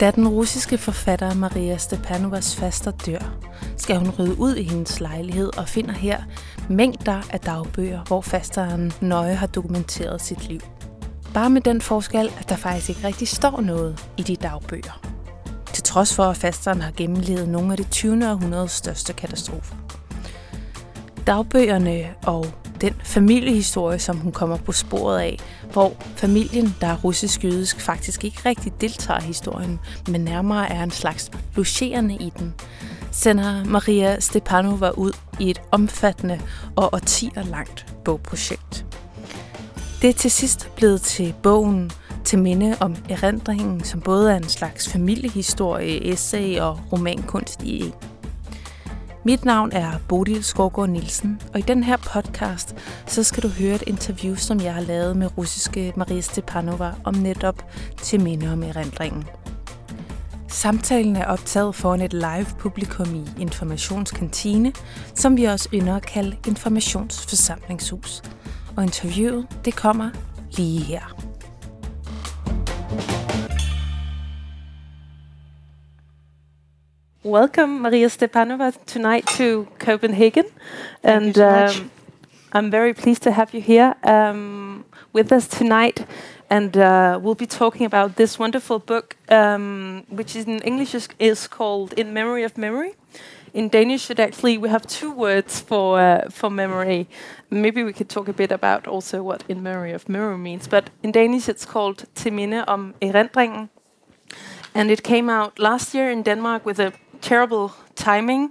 Da den russiske forfatter Maria Stepanovas faster dør, skal hun rydde ud i hendes lejlighed og finder her mængder af dagbøger, hvor fasteren nøje har dokumenteret sit liv. Bare med den forskel, at der faktisk ikke rigtig står noget i de dagbøger. Til trods for, at fasteren har gennemlevet nogle af det 20. århundredes største katastrofer. Dagbøgerne og den familiehistorie, som hun kommer på sporet af, hvor familien, der er russisk-jødisk, faktisk ikke rigtig deltager i historien, men nærmere er en slags logerende i den, sender Maria Stepanova ud i et omfattende og årtier langt bogprojekt. Det er til sidst blevet til bogen til minde om erindringen, som både er en slags familiehistorie, essay og romankunst i en. Mit navn er Bodil Skovgaard Nielsen, og i den her podcast, så skal du høre et interview, som jeg har lavet med russiske Maria Stepanova om netop til minde om erindringen. Samtalen er optaget foran et live publikum i Informationskantine, som vi også ynder at kalde Informationsforsamlingshus. Og interviewet, det kommer lige her. Welcome, Maria Stepanova, tonight to Copenhagen. Thank and so um, I'm very pleased to have you here um, with us tonight. And uh, we'll be talking about this wonderful book, um, which in English is, is called In Memory of Memory. In Danish, it actually we have two words for uh, for memory. Maybe we could talk a bit about also what in memory of memory means. But in Danish, it's called Til minde om erindringen, and it came out last year in Denmark with a terrible timing.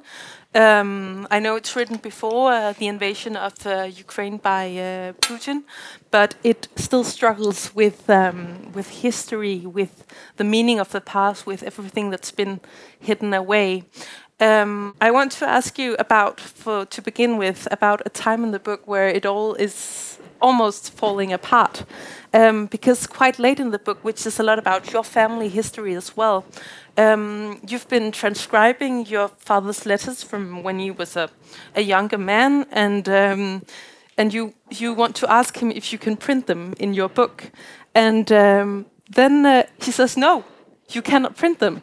Um, I know it's written before uh, the invasion of uh, Ukraine by uh, Putin, but it still struggles with um, with history, with the meaning of the past, with everything that's been hidden away. Um, I want to ask you about, for to begin with, about a time in the book where it all is almost falling apart. Um, because quite late in the book, which is a lot about your family history as well, um, you've been transcribing your father's letters from when he was a, a younger man, and um, and you you want to ask him if you can print them in your book, and um, then uh, he says no, you cannot print them,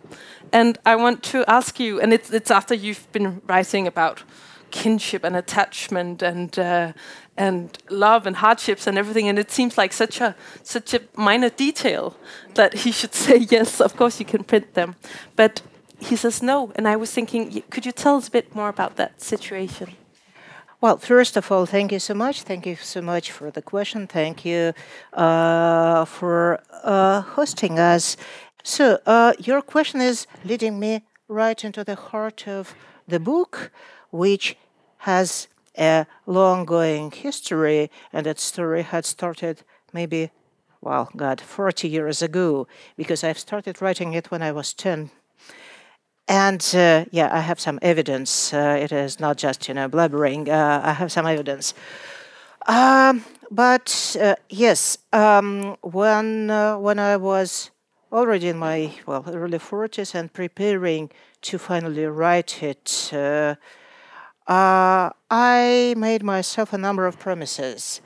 and I want to ask you, and it's it's after you've been writing about kinship and attachment and uh, and love and hardships and everything and it seems like such a such a minor detail that he should say yes of course you can print them but he says no and i was thinking could you tell us a bit more about that situation Well, first of all, thank you so much. Thank you so much for the question. Thank you uh, for uh, hosting us. So, uh, your question is leading me right into the heart of the book, which has a long going history, and that story had started maybe, well, God, 40 years ago, because I've started writing it when I was 10 and uh, yeah, I have some evidence. Uh, it is not just you know blabbering. Uh, I have some evidence. Um, but uh, yes, um, when uh, when I was already in my well early forties and preparing to finally write it, uh, I made myself a number of promises.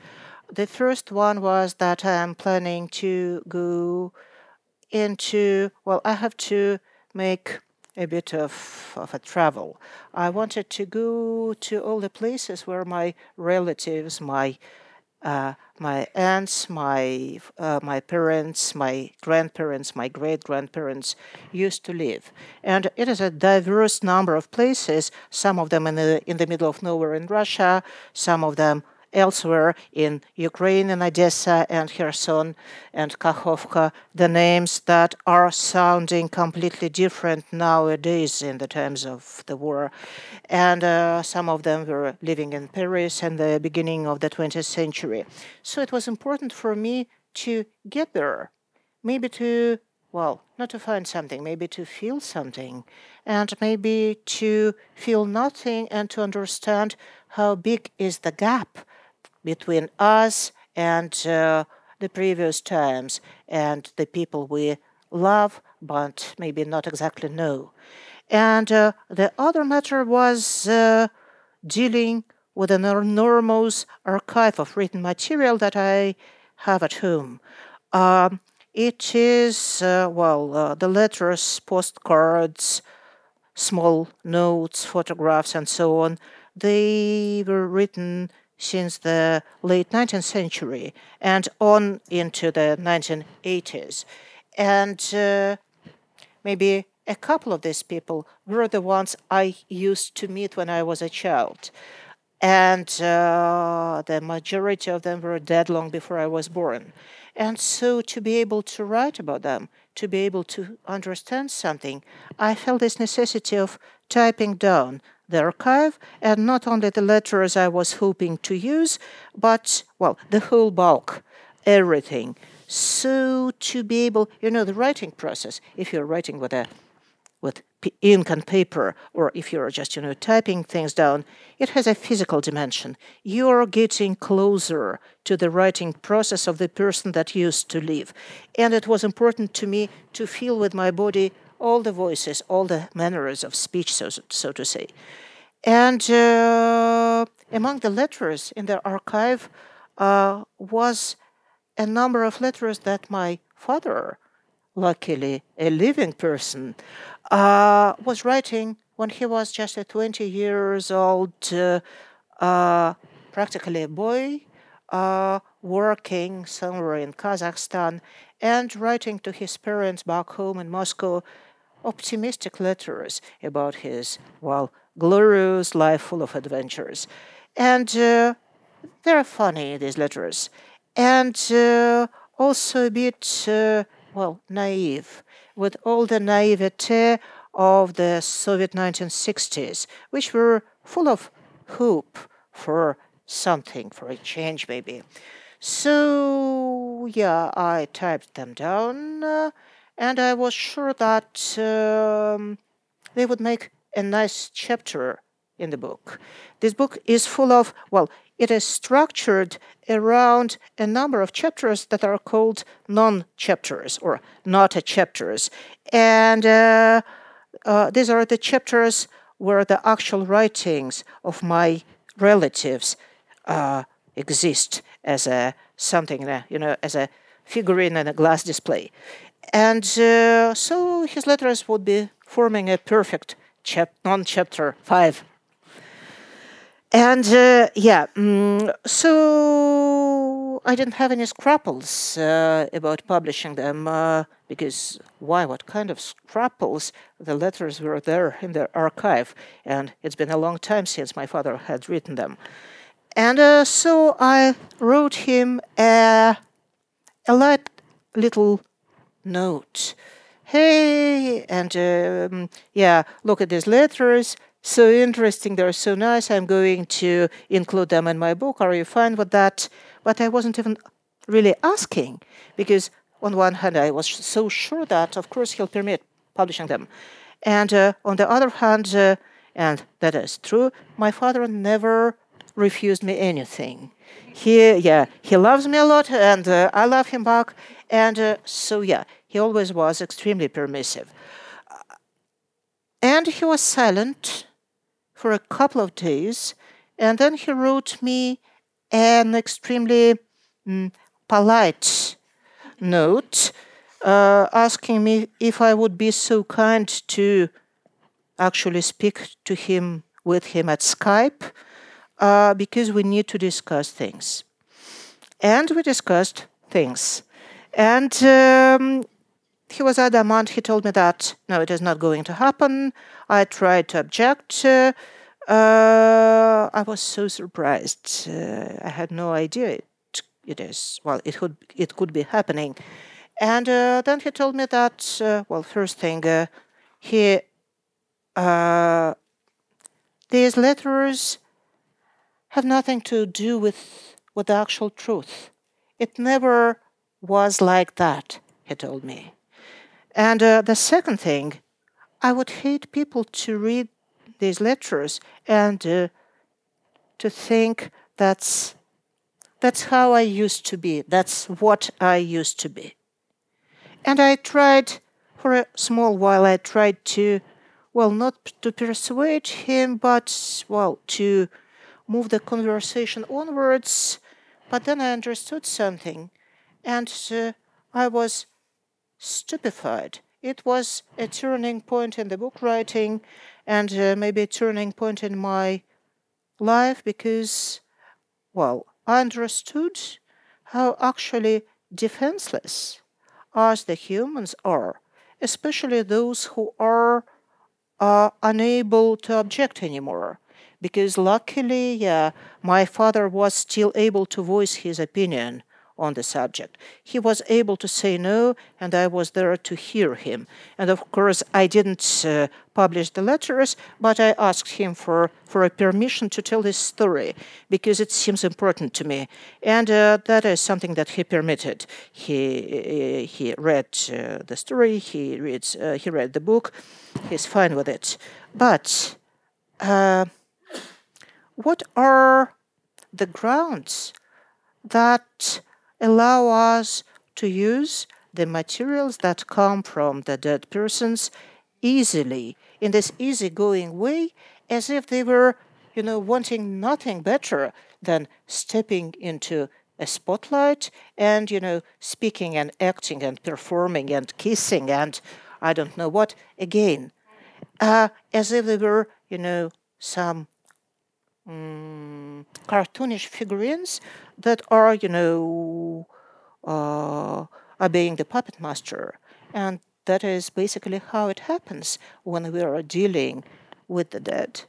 The first one was that I am planning to go into well, I have to make a bit of, of a travel. I wanted to go to all the places where my relatives, my uh, my aunts, my uh, my parents, my grandparents, my great grandparents used to live, and it is a diverse number of places. Some of them in the in the middle of nowhere in Russia, some of them elsewhere in Ukraine and Odessa and Kherson and Kakhovka, the names that are sounding completely different nowadays in the times of the war. And uh, some of them were living in Paris in the beginning of the 20th century. So it was important for me to get there, maybe to well, not to find something, maybe to feel something, and maybe to feel nothing and to understand how big is the gap between us and uh, the previous times and the people we love but maybe not exactly know. And uh, the other matter was uh, dealing with an enormous archive of written material that I have at home. Um, It is, uh, well, uh, the letters, postcards, small notes, photographs, and so on. They were written since the late 19th century and on into the 1980s. And uh, maybe a couple of these people were the ones I used to meet when I was a child. And uh, the majority of them were dead long before I was born. And so to be able to write about them, to be able to understand something, I felt this necessity of typing down the archive, and not only the letters I was hoping to use, but, well, the whole bulk, everything. So to be able, you know, the writing process, if you're writing with a with ink and paper, or if you're just, you know, typing things down, it has a physical dimension. You're getting closer to the writing process of the person that used to live. And it was important to me to feel with my body all the voices, all the manners of speech, so, so to say. And uh, among the letters in the archive uh, was a number of letters that my father, luckily a living person, uh, was writing when he was just a 20 years old, uh, uh, practically a boy, uh, working somewhere in Kazakhstan and writing to his parents back home in Moscow optimistic letters about his, well, glorious life full of adventures. And uh, they're funny, these letters. And uh, also a bit, uh, well, naive, with all the naivete of the Soviet 1960s, which were full of hope for something, for a change maybe. So, yeah, I typed them down uh, and I was sure that um, they would make a nice chapter in the book. This book is full of, well, it is structured around a number of chapters that are called non chapters or not a chapters. And uh, uh, these are the chapters where the actual writings of my relatives uh, exist as a something, uh, you know, as a figurine in a glass display. And uh, so his letters would be forming a perfect chap- non chapter 5. And uh, yeah, mm, so I didn't have any scruples uh, about publishing them uh, because why? What kind of scruples? The letters were there in the archive, and it's been a long time since my father had written them. And uh, so I wrote him a, a light little note. Hey, and um, yeah, look at these letters. So interesting, they're so nice. I'm going to include them in my book. Are you fine with that? But I wasn't even really asking because, on one hand, I was so sure that, of course, he'll permit publishing them. And uh, on the other hand, uh, and that is true, my father never refused me anything. He, yeah, he loves me a lot, and uh, I love him back. And uh, so, yeah, he always was extremely permissive. And he was silent for a couple of days, and then he wrote me an extremely mm, polite note uh, asking me if I would be so kind to actually speak to him with him at Skype uh, because we need to discuss things. And we discussed things. And um, he was adamant. He told me that no, it is not going to happen. I tried to object. Uh, uh, I was so surprised. Uh, I had no idea it, it is. Well, it could it could be happening. And uh, then he told me that uh, well, first thing, uh, he these letters have nothing to do with with the actual truth. It never was like that, he told me. And uh, the second thing, I would hate people to read these letters and uh, to think that's that's how I used to be. That's what I used to be. And I tried for a small while. I tried to, well, not to persuade him, but well, to move the conversation onwards. But then I understood something and uh, I was stupefied. It was a turning point in the book writing and uh, maybe a turning point in my life because, well, I understood how actually defenseless us the humans are, especially those who are uh, unable to object anymore. Because luckily, yeah, my father was still able to voice his opinion on the subject. He was able to say no, and I was there to hear him. And of course, I didn't uh, publish the letters, but I asked him for, for a permission to tell his story because it seems important to me. And uh, that is something that he permitted. He, he read uh, the story, he, reads, uh, he read the book, he's fine with it. But uh, what are the grounds that allow us to use the materials that come from the dead persons easily in this easygoing way as if they were you know wanting nothing better than stepping into a spotlight and you know speaking and acting and performing and kissing and i don't know what again. Uh, as if they were you know some um, cartoonish figurines that are, you know, uh, obeying the puppet master. And that is basically how it happens when we are dealing with the dead.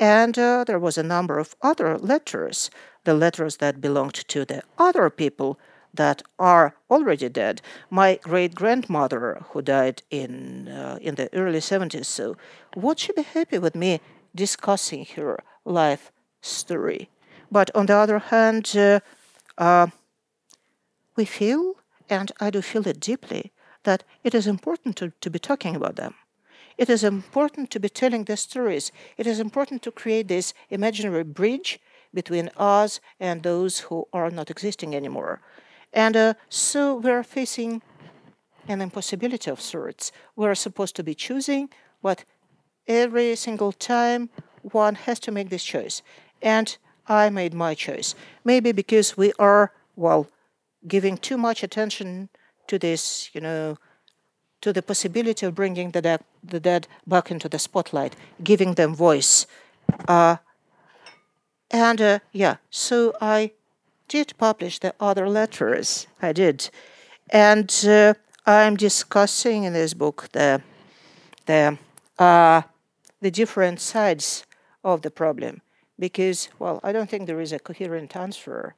And uh, there was a number of other letters, the letters that belonged to the other people that are already dead. My great grandmother, who died in uh, in the early 70s, so would she be happy with me discussing her life story? But on the other hand, uh, uh, we feel, and I do feel it deeply, that it is important to, to be talking about them. It is important to be telling the stories. It is important to create this imaginary bridge between us and those who are not existing anymore. And uh, so we're facing an impossibility of sorts. We're supposed to be choosing, but every single time one has to make this choice. And I made my choice. Maybe because we are, well, giving too much attention to this, you know, to the possibility of bringing the dead, the dead back into the spotlight, giving them voice. Uh, and uh, yeah, so I did publish the other letters. I did, and uh, I'm discussing in this book the the uh, the different sides of the problem because, well, I don't think there is a coherent answer,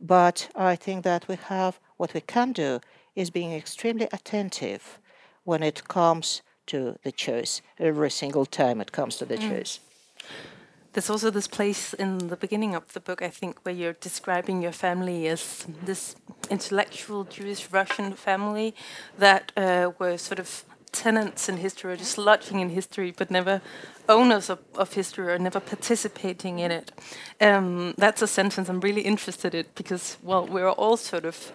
but I think that we have what we can do is being extremely attentive when it comes to the choice, every single time it comes to the mm. choice. There's also this place in the beginning of the book, I think, where you're describing your family as this intellectual Jewish Russian family that uh, were sort of tenants in history or just lodging in history, but never owners of, of history or never participating in it. Um, that's a sentence I'm really interested in because, well, we're all sort of,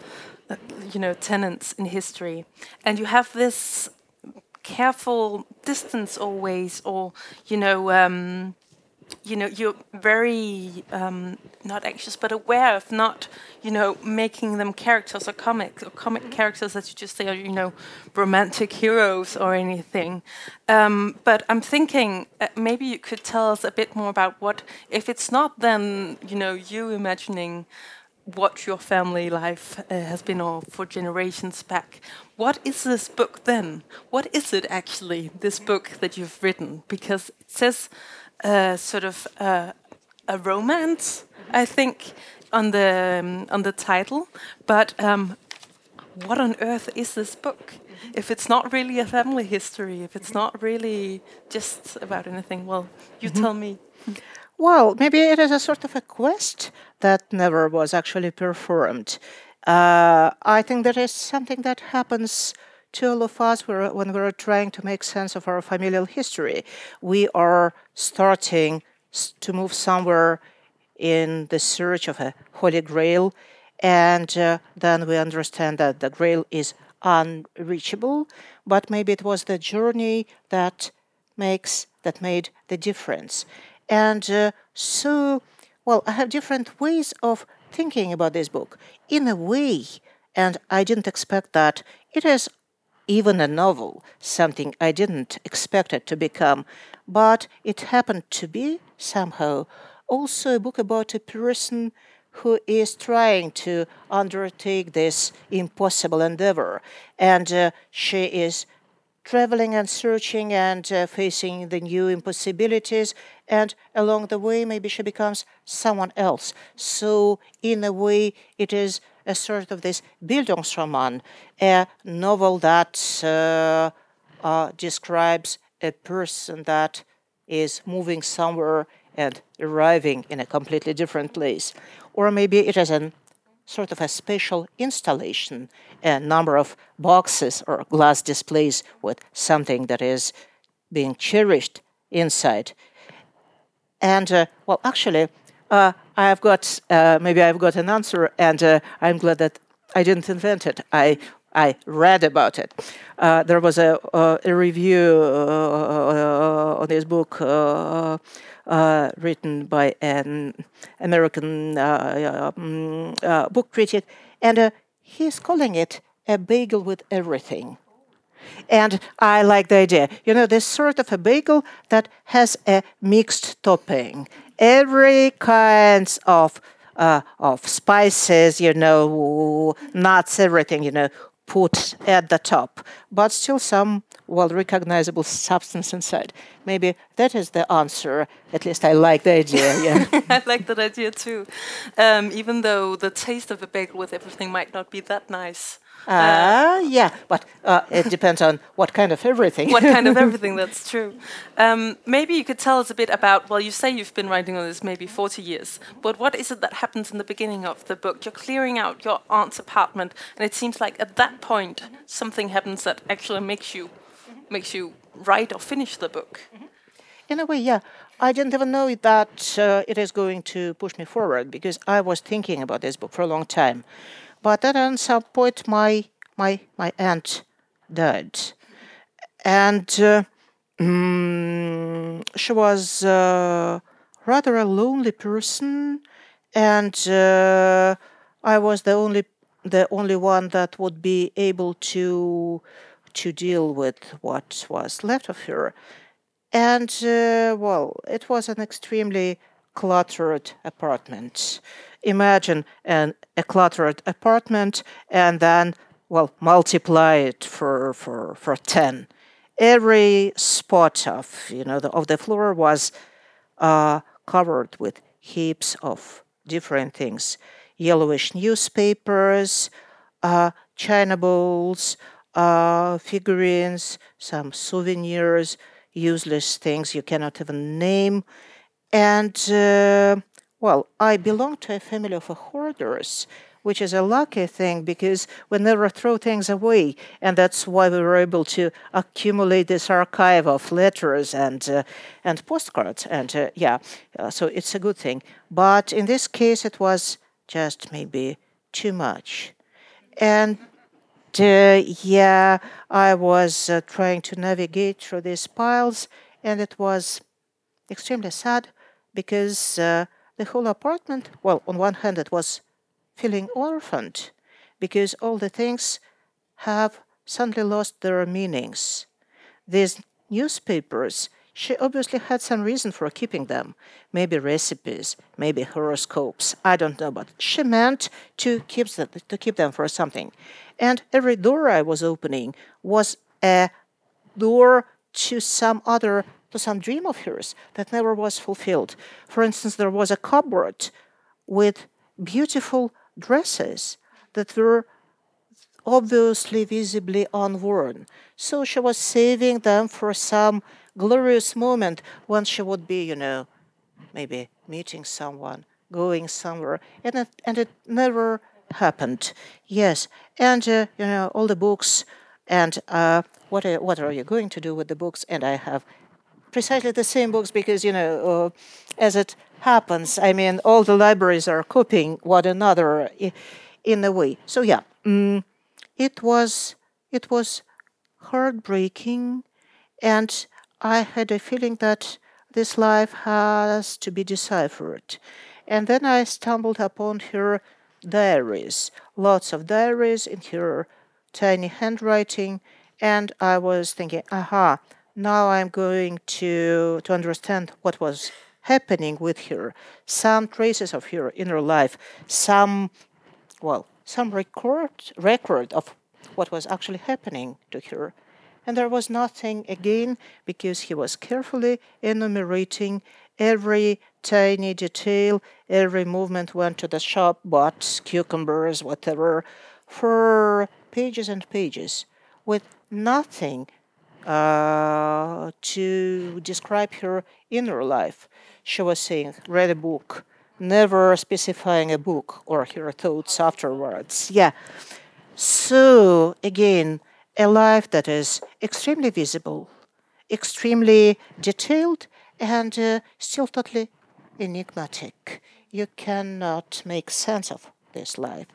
uh, you know, tenants in history. And you have this careful distance always, or, you know, um, you know you're very um, not anxious but aware of not you know making them characters or comic or comic characters that you just say are you know romantic heroes or anything. Um, but i'm thinking uh, maybe you could tell us a bit more about what if it's not then you know you imagining what your family life uh, has been or for generations back what is this book then what is it actually this book that you've written because it says uh, sort of uh, a romance, I think, on the um, on the title. But um, what on earth is this book? If it's not really a family history, if it's not really just about anything, well, you mm -hmm. tell me. Well, maybe it is a sort of a quest that never was actually performed. Uh, I think that is something that happens to all of us when we're trying to make sense of our familial history. We are starting to move somewhere in the search of a holy grail, and uh, then we understand that the grail is unreachable, but maybe it was the journey that makes that made the difference. And uh, so, well, I have different ways of thinking about this book. In a way, and I didn't expect that, it is even a novel, something I didn't expect it to become, but it happened to be somehow also a book about a person who is trying to undertake this impossible endeavor. And uh, she is traveling and searching and uh, facing the new impossibilities. And along the way, maybe she becomes someone else. So, in a way, it is a sort of this Bildungsroman, a novel that uh, uh, describes a person that is moving somewhere and arriving in a completely different place. Or maybe it is a sort of a special installation, a number of boxes or glass displays with something that is being cherished inside. And uh, well, actually, uh, I've got uh, maybe I've got an answer, and uh, I'm glad that I didn't invent it. I I read about it. Uh, there was a, uh, a review on this book uh, written by an American uh, uh, book critic, and he's calling it a bagel with everything. And I like the idea. You know, this sort of a bagel that has a mixed topping. Every kinds of uh, of spices, you know, nuts, everything, you know, put at the top, but still some well recognizable substance inside. Maybe that is the answer. At least I like the idea. Yeah, I like that idea too. Um, even though the taste of a bagel with everything might not be that nice. Ah, uh, yeah, but uh, it depends on what kind of everything. what kind of everything? That's true. Um, maybe you could tell us a bit about. Well, you say you've been writing on this maybe forty years, but what is it that happens in the beginning of the book? You're clearing out your aunt's apartment, and it seems like at that point something happens that actually makes you makes you write or finish the book. In a way, yeah. I didn't even know that uh, it is going to push me forward because I was thinking about this book for a long time. But at some point, my my my aunt died, and uh, mm, she was uh, rather a lonely person, and uh, I was the only the only one that would be able to to deal with what was left of her. And uh, well, it was an extremely cluttered apartment imagine an, a cluttered apartment and then, well, multiply it for, for, for 10. Every spot of, you know, the, of the floor was uh, covered with heaps of different things. Yellowish newspapers, uh, china bowls, uh, figurines, some souvenirs, useless things you cannot even name, and uh, well, I belong to a family of hoarders, which is a lucky thing because we never throw things away, and that's why we were able to accumulate this archive of letters and uh, and postcards. And uh, yeah, uh, so it's a good thing. But in this case, it was just maybe too much, and. Uh, yeah, I was uh, trying to navigate through these piles, and it was extremely sad because the whole apartment, well, on one hand, it was feeling orphaned because all the things have suddenly lost their meanings. These newspapers, she obviously had some reason for keeping them. Maybe recipes, maybe horoscopes, I don't know, but she meant to keep them, to keep them for something. And every door I was opening was a door to some other to some dream of hers that never was fulfilled. For instance, there was a cupboard with beautiful dresses that were obviously visibly unworn. So she was saving them for some glorious moment when she would be, you know, maybe meeting someone, going somewhere, and it, and it never happened. Yes, and uh, you know all the books, and uh, what are, what are you going to do with the books? And I have precisely the same books because you know uh, as it happens i mean all the libraries are copying one another in a way. So yeah mm, it was it was heartbreaking and i had a feeling that this life has to be deciphered. And then i stumbled upon her diaries lots of diaries in her tiny handwriting And I was thinking, aha, now I'm going to, to understand what was happening with her, some traces of her inner life, some, well, some record, record of what was actually happening to her. And there was nothing again because he was carefully enumerating every tiny detail, every movement went to the shop, bought cucumbers, whatever, for pages and pages, with nothing uh, to describe her inner life. She was saying, read a book, never specifying a book or her thoughts afterwards. Yeah. So, again, a life that is extremely visible, extremely detailed, and uh, still totally enigmatic. You cannot make sense of this life,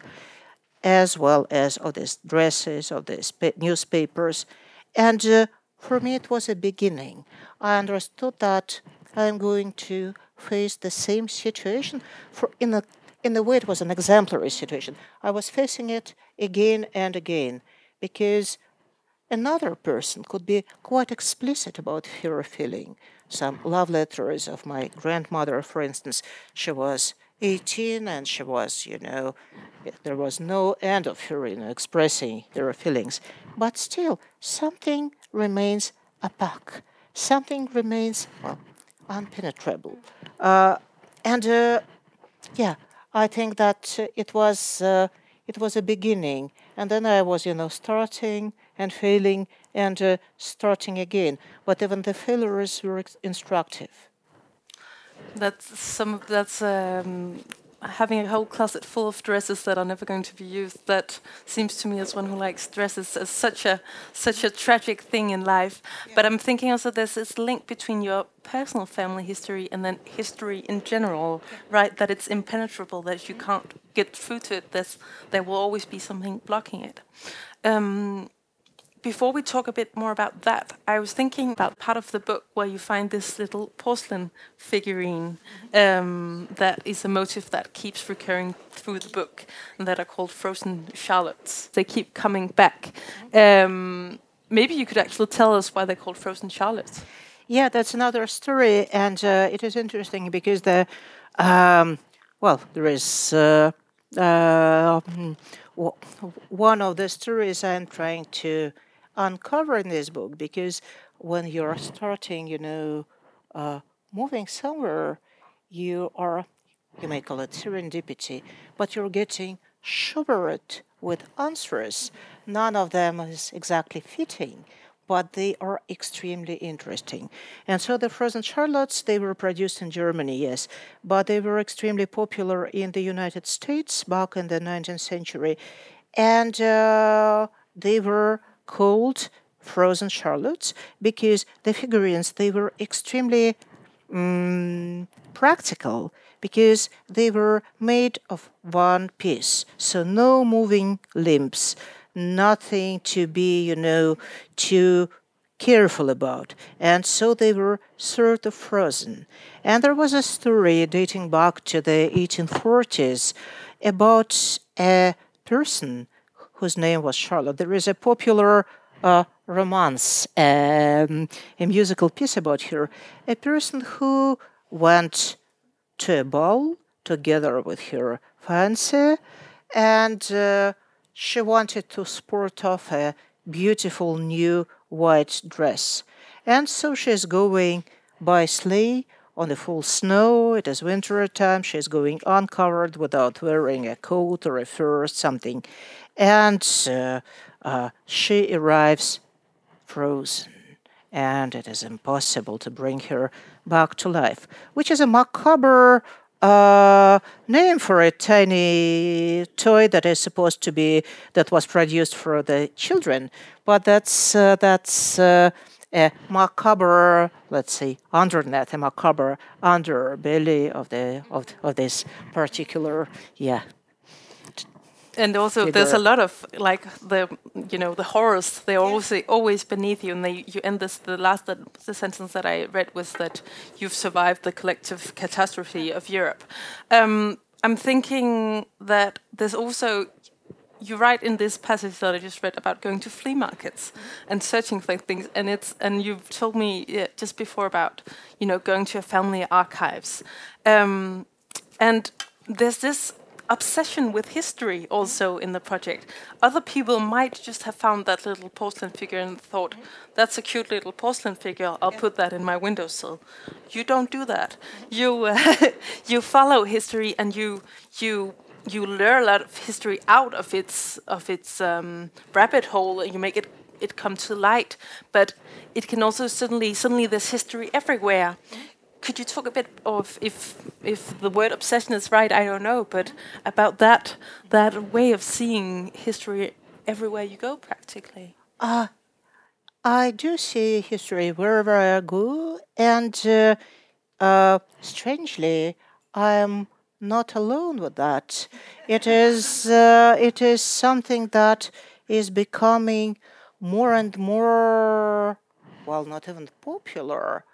as well as of these dresses, of these newspapers. And uh, for me, it was a beginning. I understood that I'm going to face the same situation. For in a in a way, it was an exemplary situation. I was facing it again and again because another person could be quite explicit about her feeling some love letters of my grandmother, for instance. She was 18 and she was, you know, there was no end of her in expressing her feelings. But still, something remains opaque, something remains, well, unpenetrable. Uh, and uh, yeah, I think that uh, it was uh, it was a beginning, and then I was, you know, starting and failing and uh, starting again. But even the failures were instructive. That's some. That's um, having a whole closet full of dresses that are never going to be used. That seems to me as one who likes dresses as such a such a tragic thing in life. Yeah. But I'm thinking also there's this is link between your personal family history and then history in general, right? That it's impenetrable, that you can't get through to it. There's, there will always be something blocking it. Um, before we talk a bit more about that, I was thinking about part of the book where you find this little porcelain figurine um, that is a motif that keeps recurring through the book, and that are called frozen Charlottes. They keep coming back. Um, maybe you could actually tell us why they're called frozen Charlottes. Yeah, that's another story, and uh, it is interesting because the um, well, there is. Uh, uh, one of the stories I'm trying to uncover in this book because when you're starting, you know, uh, moving somewhere, you are, you may call it serendipity, but you're getting showered with answers. None of them is exactly fitting, but they are extremely interesting. And so the frozen charlottes, they were produced in Germany, yes, but they were extremely popular in the United States back in the 19th century. And uh, they were called frozen charlottes because the figurines they were extremely um, practical because they were made of one piece. So no moving limbs nothing to be you know too careful about. And so they were sort of frozen. And there was a story dating back to the 1840s about a person whose name was Charlotte. There is a popular uh, romance, um, a musical piece about her. A person who went to a ball together with her fiancé, and uh, she wanted to sport off a beautiful new white dress. And so she is going by sleigh on the full snow. It is winter time. She is going uncovered without wearing a coat or a fur or something and uh, uh, she arrives frozen, and it is impossible to bring her back to life, which is a macabre uh, name for a tiny toy that is supposed to be that was produced for the children, but that's uh, that's uh, a macabre, let's say, undernet, a macabre underbelly of the of, of this particular yeah and also there's a lot of like the you know the horrors they're always always beneath you. And they you end this the last that, the sentence that i read was that you've survived the collective catastrophe of europe. Um, i'm thinking that there's also you write in this passage that I just read about going to flea markets and searching for things, and it's and you've told me yeah, just before about you know going to your family archives, um, and there's this obsession with history also in the project. Other people might just have found that little porcelain figure and thought, "That's a cute little porcelain figure. I'll yeah. put that in my windowsill." You don't do that. You uh, you follow history and you you you learn a lot of history out of its of its um, rabbit hole, and you make it it come to light. But it can also suddenly suddenly there's history everywhere. Could you talk a bit of if if the word obsession is right? I don't know, but about that that way of seeing history everywhere you go, practically. Uh, I do see history wherever I go, and uh, uh, strangely, I'm not alone with that. It is, uh, it is something that is becoming more and more, well, not even popular.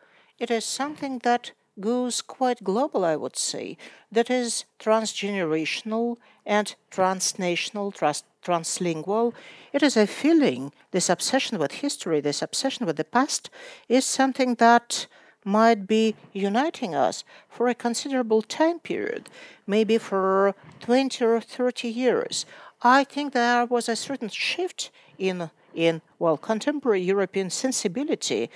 It is something that goes quite global, I would say, that is transgenerational and transnational, trans- translingual. It is a feeling, this obsession with history, this obsession with the past, is something that might be uniting us for a considerable time period, maybe for 20 or 30 years. I think there was a certain shift in, in well, contemporary European sensibility,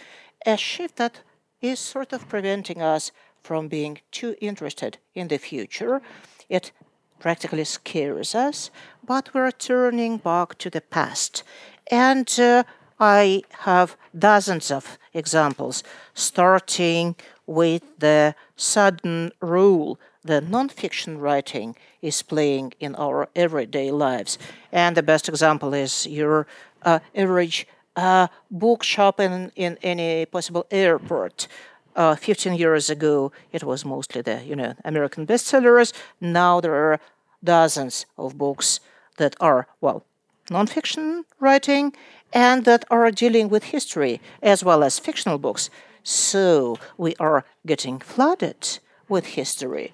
a shift that is sort of preventing us from being too interested in the future. It practically scares us, but we're turning back to the past. And uh, I have dozens of examples, starting with the sudden role that nonfiction writing is playing in our everyday lives. And the best example is your uh, average uh, bookshop in, in any possible airport. Uh, 15 years ago, it was mostly the you know American bestsellers. Now there are dozens of books that are well nonfiction writing and that are dealing with history as well as fictional books. So we are getting flooded with history.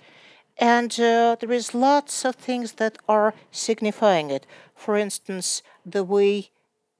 And uh, there is lots of things that are signifying it. For instance, the way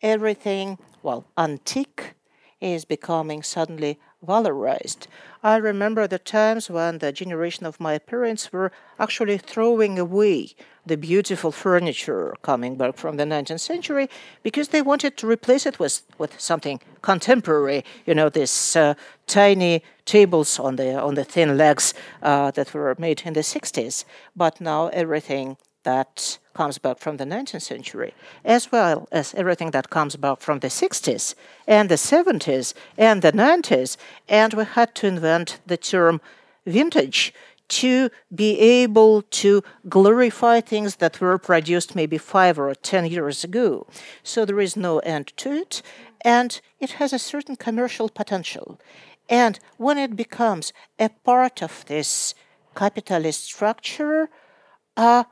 everything, well, antique is becoming suddenly valorized. I remember the times when the generation of my parents were actually throwing away the beautiful furniture coming back from the 19th century because they wanted to replace it with, with something contemporary. You know, these uh, tiny tables on the on the thin legs uh, that were made in the 60s. But now everything that comes back from the 19th century, as well as everything that comes back from the 60s and the 70s and the 90s. And we had to invent the term vintage to be able to glorify things that were produced maybe five or ten years ago. So there is no end to it, and it has a certain commercial potential. And when it becomes a part of this capitalist structure, uh,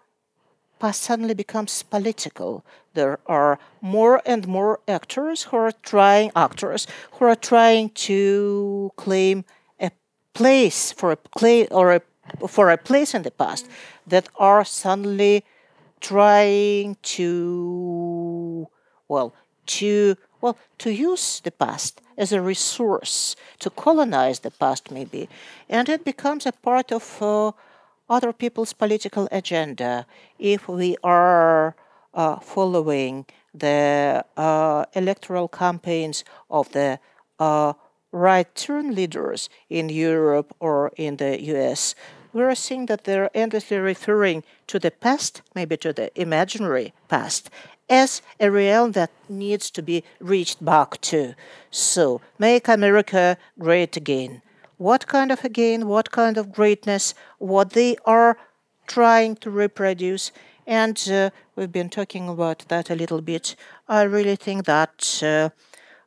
past suddenly becomes political. There are more and more actors who are trying actors who are trying to claim a place for a play or a for a place in the past that are suddenly trying to well to well to use the past as a resource to colonize the past maybe and it becomes a part of uh, other people's political agenda if we are uh, following the uh, electoral campaigns of the uh, right turn leaders in Europe or in the US we're seeing that they're endlessly referring to the past, maybe to the imaginary past, as a realm that needs to be reached back to. So, make America great again. What kind of again? What kind of greatness? What they are trying to reproduce. And uh, we've been talking about that a little bit. I really think that uh,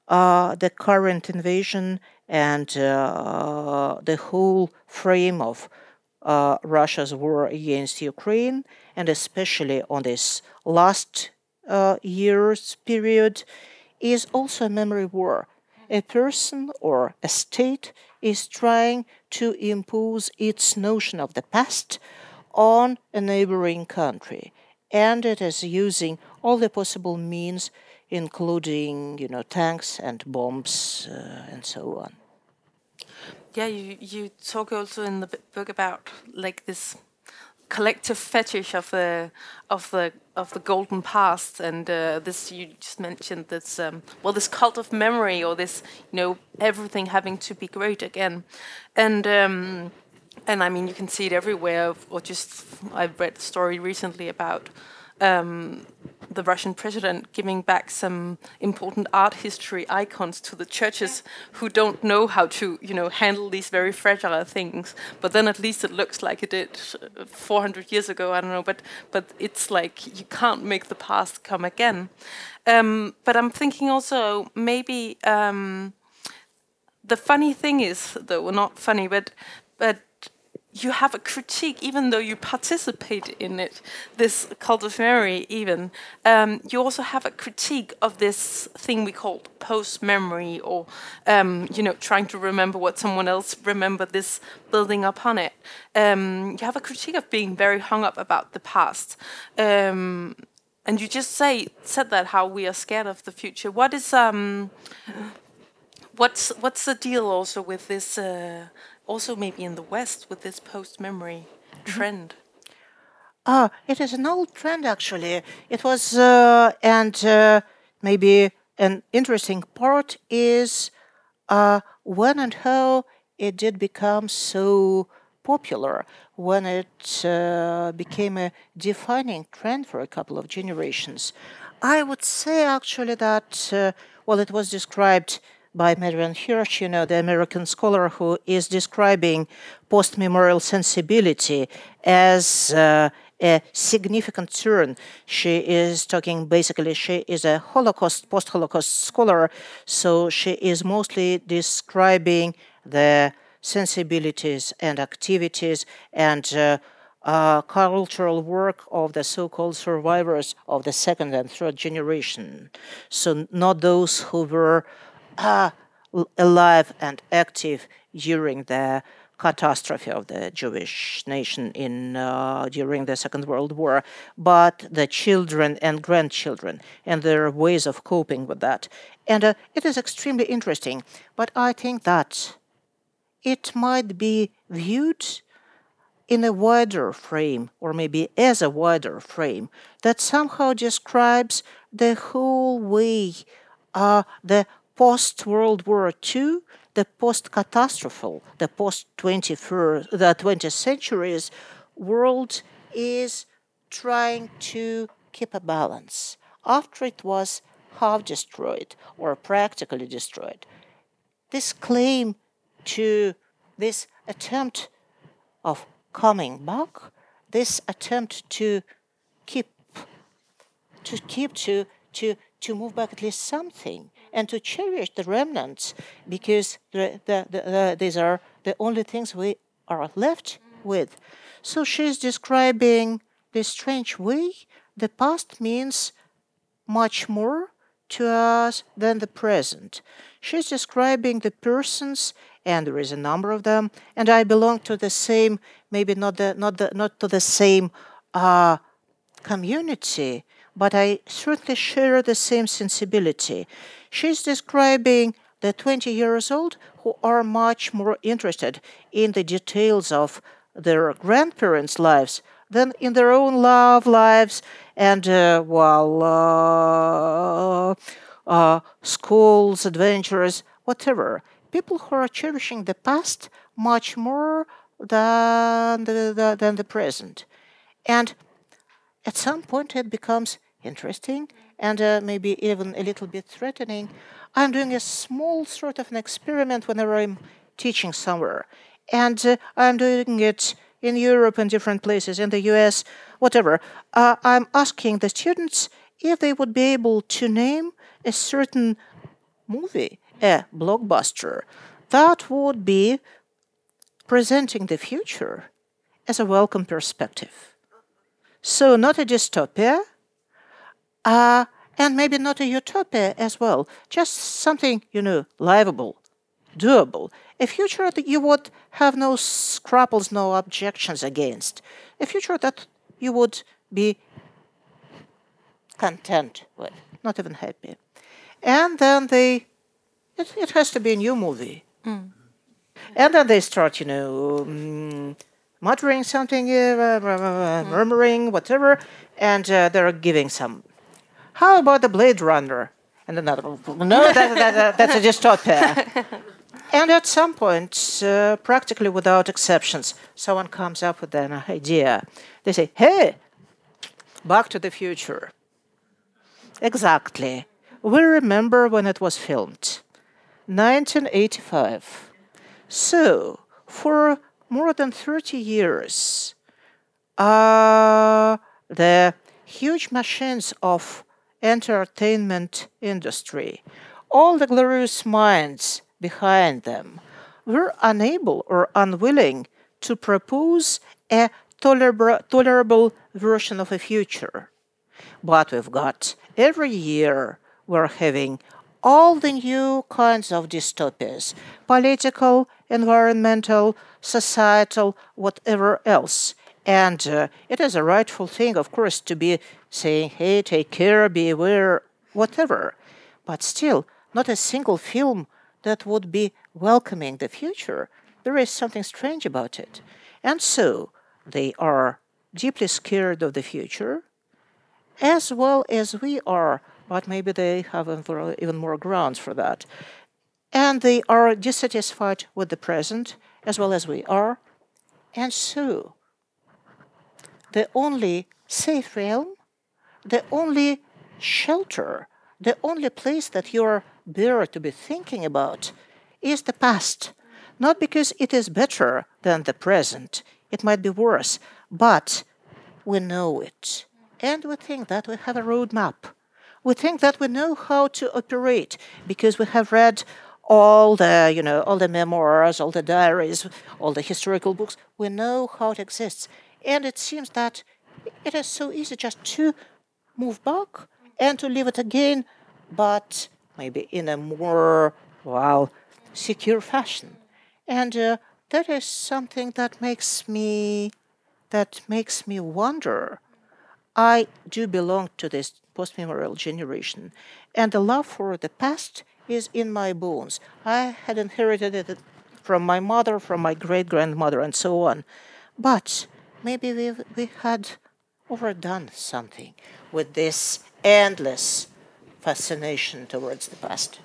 uh, the current invasion and uh, the whole frame of uh, Russia's war against Ukraine, and especially on this last uh, year's period, is also a memory war. A person or a state is trying to impose its notion of the past on a neighboring country. and it is using all the possible means, including you know tanks and bombs uh, and so on. Yeah, you you talk also in the book about like this collective fetish of the of the of the golden past. And uh, this you just mentioned this um, well this cult of memory or this you know everything having to be great again. And um, and I mean you can see it everywhere. Or just I've read a story recently about um, the Russian president giving back some important art history icons to the churches who don't know how to, you know, handle these very fragile things. But then at least it looks like it did 400 years ago. I don't know, but but it's like you can't make the past come again. Um, but I'm thinking also maybe um, the funny thing is, though, well, not funny, but but you have a critique, even though you participate in it, this cult of memory, even, um, you also have a critique of this thing we call post memory, or, um, you know, trying to remember what someone else remembered, this building upon it. Um, you have a critique of being very hung up about the past. Um, and you just say said that how we are scared of the future. What is um, what's what's the deal also with this? Uh, also maybe in the West with this post memory mm-hmm. trend? Ah, it is an old trend actually. It was, uh, and uh, maybe an interesting part is uh, when and how it did become so popular, when it uh, became a defining trend for a couple of generations. I would say actually that, uh, well, it was described by Marianne Hirsch, you know, the American scholar who is describing post memorial sensibility as uh, a significant turn. She is talking basically, she is a Holocaust, post Holocaust scholar, so she is mostly describing the sensibilities and activities and uh, uh, cultural work of the so called survivors of the second and third generation. So, not those who were uh, alive and active during the catastrophe of the Jewish nation in uh, during the Second World War, but the children and grandchildren and their ways of coping with that. And uh, it is extremely interesting, but I think that it might be viewed in a wider frame, or maybe as a wider frame, that somehow describes the whole way uh, the post World War II, the post catastrophal, the post 21st, the 20th centuries world is trying to keep a balance after it was half destroyed or practically destroyed. This claim to this attempt of coming back, this attempt to keep to keep to to to move back at least something and to cherish the remnants because the, the, the, these are the only things we are left with. So she's describing this strange way the past means much more to us than the present. She's describing the persons, and there is a number of them, and I belong to the same, maybe not the not the not to the same uh, community, but I certainly share the same sensibility. She's describing the 20 years old who are much more interested in the details of their grandparents' lives than in their own love lives and, uh, well, uh, uh, schools, adventures, whatever. People who are cherishing the past much more than the, the, than the present. And at some point it becomes interesting and uh, maybe even a little bit threatening, I'm doing a small sort of an experiment whenever I'm teaching somewhere. And uh, I'm doing it in Europe and different places, in the US, whatever. Uh, I'm asking the students if they would be able to name a certain movie, a blockbuster, that would be presenting the future as a welcome perspective. So, not a dystopia, uh, and maybe not a utopia as well, just something, you know, livable, doable, a future that you would have no scruples, no objections against, a future that you would be content with, not even happy. And then they, it, it has to be a new movie. Mm. And then they start, you know, mm, muttering something, uh, mm. murmuring, whatever, and uh, they're giving some. How about the Blade Runner? And another, no, that, that, that, that's a dystopia. and at some point, uh, practically without exceptions, someone comes up with an idea. They say, hey, back to the future. Exactly. We remember when it was filmed 1985. So, for more than 30 years, uh, the huge machines of entertainment industry, all the glorious minds behind them, were unable or unwilling to propose a tolerable, tolerable version of a future. But we've got every year we're having all the new kinds of dystopias political, environmental, societal, whatever else. And uh, it is a rightful thing, of course, to be saying, hey, take care, be aware, whatever. But still, not a single film that would be welcoming the future. There is something strange about it. And so they are deeply scared of the future, as well as we are, but maybe they have even more grounds for that. And they are dissatisfied with the present, as well as we are. And so the only safe realm, the only shelter, the only place that you're there to be thinking about is the past. Not because it is better than the present, it might be worse, but we know it. And we think that we have a roadmap. We think that we know how to operate because we have read all the, you know, all the memoirs, all the diaries, all the historical books. We know how it exists. And it seems that it is so easy just to move back and to leave it again, but maybe in a more, well, secure fashion. And uh, that is something that makes me that makes me wonder. I do belong to this post-memorial generation, and the love for the past is in my bones. I had inherited it from my mother, from my great grandmother, and so on. But maybe we we had overdone something with this endless fascination towards the past.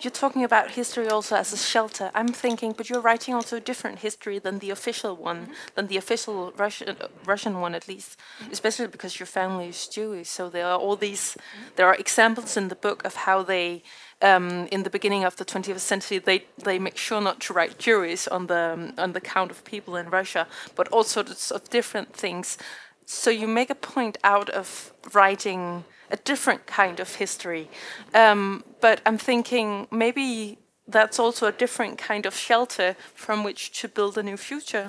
You're talking about history also as a shelter. I'm thinking, but you're writing also a different history than the official one, mm-hmm. than the official Russian uh, Russian one at least, mm-hmm. especially because your family is Jewish. So there are all these, mm-hmm. there are examples in the book of how they um, in the beginning of the 20th century, they, they make sure not to write juries on the um, on the count of people in Russia, but all sorts of different things. So you make a point out of writing a different kind of history, um, but I'm thinking maybe that's also a different kind of shelter from which to build a new future.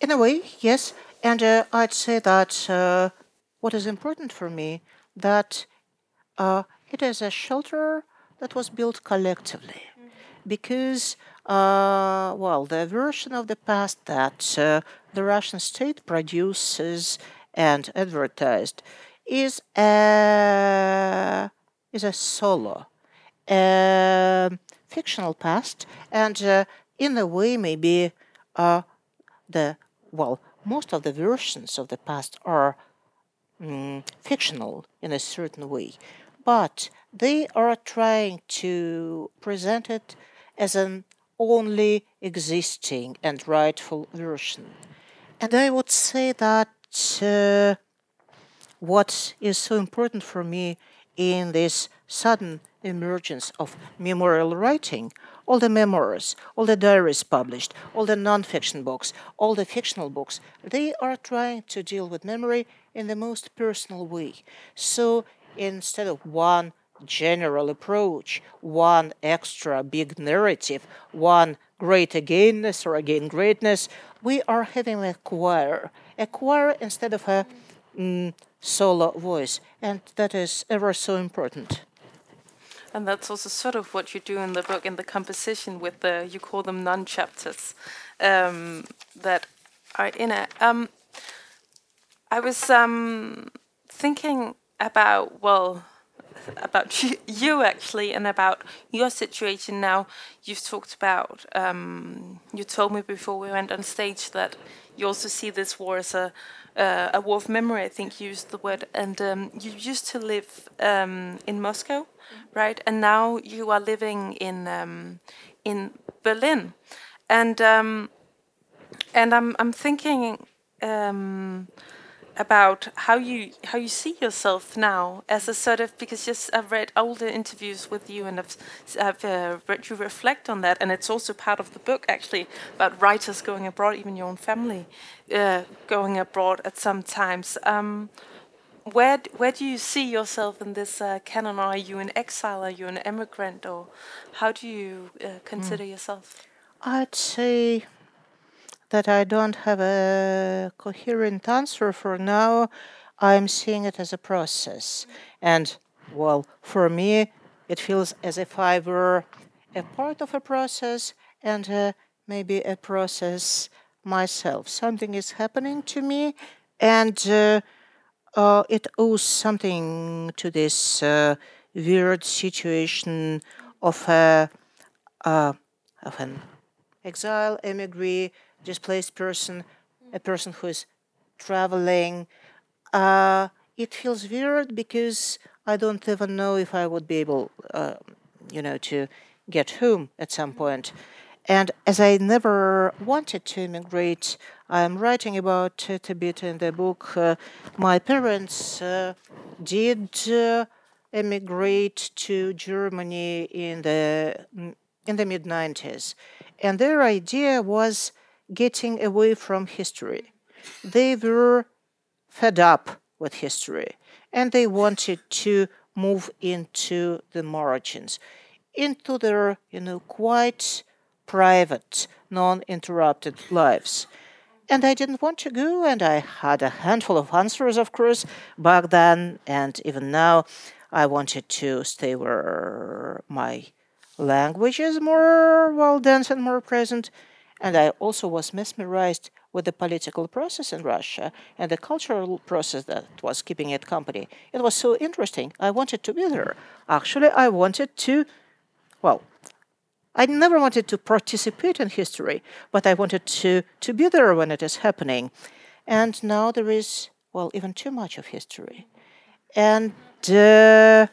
In a way, yes, and uh, I'd say that uh, what is important for me that uh, it is a shelter that was built collectively. Because, uh, well, the version of the past that uh, the Russian state produces and advertised is a, is a solo, a fictional past, and uh, in a way, maybe uh, the, well, most of the versions of the past are mm, fictional in a certain way but they are trying to present it as an only existing and rightful version. And I would say that uh, what is so important for me in this sudden emergence of memorial writing, all the memoirs, all the diaries published, all the non-fiction books, all the fictional books, they are trying to deal with memory in the most personal way. So instead of one general approach, one extra big narrative, one great againness or again greatness, we are having a choir, a choir instead of a mm, solo voice, and that is ever so important. And that's also sort of what you do in the book, in the composition with the, you call them non-chapters, um, that are in it. Um, I was um, thinking about well about you actually and about your situation now. You've talked about um, you told me before we went on stage that you also see this war as a uh, a war of memory. I think you used the word, and um, you used to live um, in Moscow, mm-hmm. right? And now you are living in um, in Berlin, and um, and I'm I'm thinking um, about how you how you see yourself now as a sort of because just I've read older interviews with you and I've, I've uh, read you reflect on that. And it's also part of the book actually about writers going abroad even your own family uh, going abroad at some times. Um, where where do you see yourself in this uh, canon? Are you an exile? Are you an immigrant or how do you uh, consider mm. yourself? I'd say that I don't have a coherent answer for now. I'm seeing it as a process. And, well, for me, it feels as if I were a part of a process and uh, maybe a process myself. Something is happening to me, and uh, uh, it owes something to this uh, weird situation of uh, of an exile, emigre, displaced person, a person who is traveling. Uh, it feels weird because I don't even know if I would be able, uh, you know, to get home at some point. And as I never wanted to immigrate, I'm writing about it a bit in the book. Uh, my parents uh, did uh, emigrate to Germany in the in the mid 90s, and their idea was getting away from history. They were fed up with history and they wanted to move into the margins, into their, you know, quite private, non interrupted lives. And I didn't want to go, and I had a handful of answers, of course, back then, and even now. I wanted to stay where my language is more well dense and more present, and I also was mesmerized with the political process in Russia and the cultural process that was keeping it company. It was so interesting. I wanted to be there. Actually, I wanted to, well, I never wanted to participate in history, but I wanted to, to be there when it is happening. And now there is, well, even too much of history. And, uh,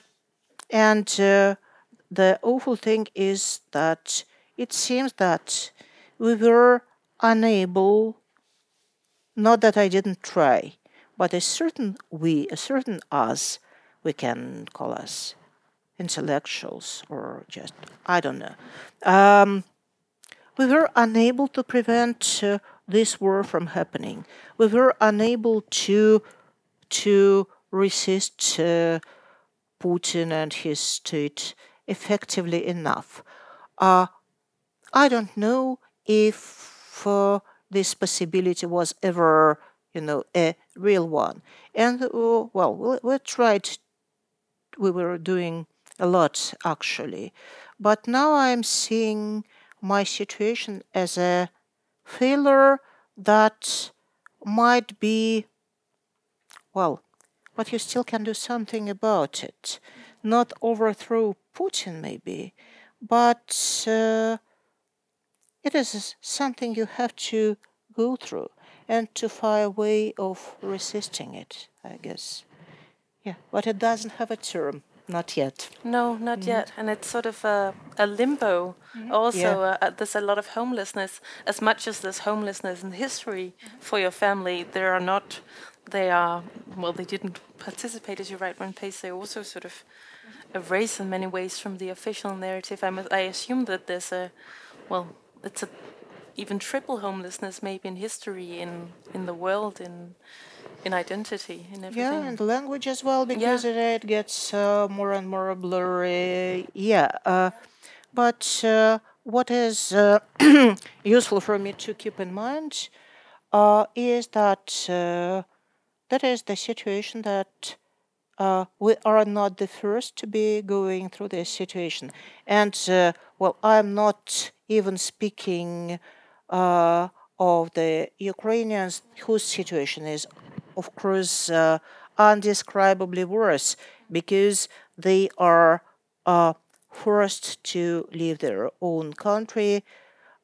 and uh, the awful thing is that it seems that we were unable, not that I didn't try, but a certain we, a certain us, we can call us intellectuals or just, I don't know. Um, we were unable to prevent uh, this war from happening. We were unable to to resist uh, Putin and his state effectively enough. Uh, I don't know if uh, this possibility was ever, you know, a real one. And uh, well, we, we tried, we were doing a lot actually, but now I'm seeing my situation as a failure that might be, well, but you still can do something about it. Not overthrow Putin, maybe, but uh, it is something you have to go through and to find a way of resisting it, I guess. Yeah, but it doesn't have a term. Not yet. No, not mm-hmm. yet. And it's sort of a, a limbo. Mm-hmm. Also, yeah. uh, there's a lot of homelessness. As much as there's homelessness in history mm-hmm. for your family, there are not, they are, well, they didn't participate, as you write one page, they also sort of erased in many ways from the official narrative. I, must, I assume that there's a, well, it's a even triple homelessness maybe in history in in the world in in identity in everything yeah and the language as well because yeah. it gets uh, more and more blurry yeah uh, but uh, what is uh, useful for me to keep in mind uh, is that uh, that is the situation that uh, we are not the first to be going through this situation. And uh, well, I'm not even speaking uh, of the Ukrainians whose situation is, of course, uh, undescribably worse because they are uh, forced to leave their own country,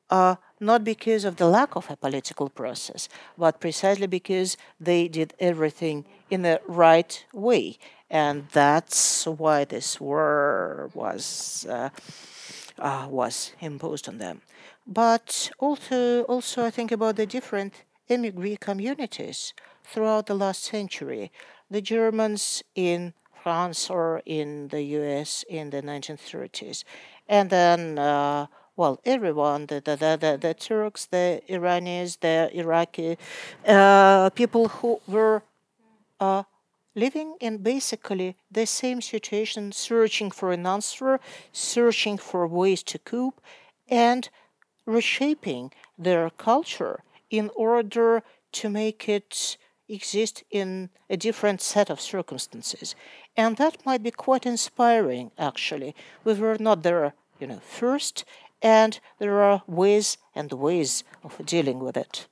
uh, not because of the lack of a political process, but precisely because they did everything in the right way. And that's why this war was, uh, was imposed on them. But also, also, I think about the different immigrant communities throughout the last century. The Germans in France or in the US in the 1930s. And then, uh, well, everyone, the, the, the, the, Turks, the Iranians, the Iraqi uh, people who were uh, living in basically the same situation, searching for an answer, searching for ways to cope, and reshaping their culture in order to make it exist in a different set of circumstances. And that might be quite inspiring, actually. We were not there, you know, first, and there are ways and ways of dealing with it.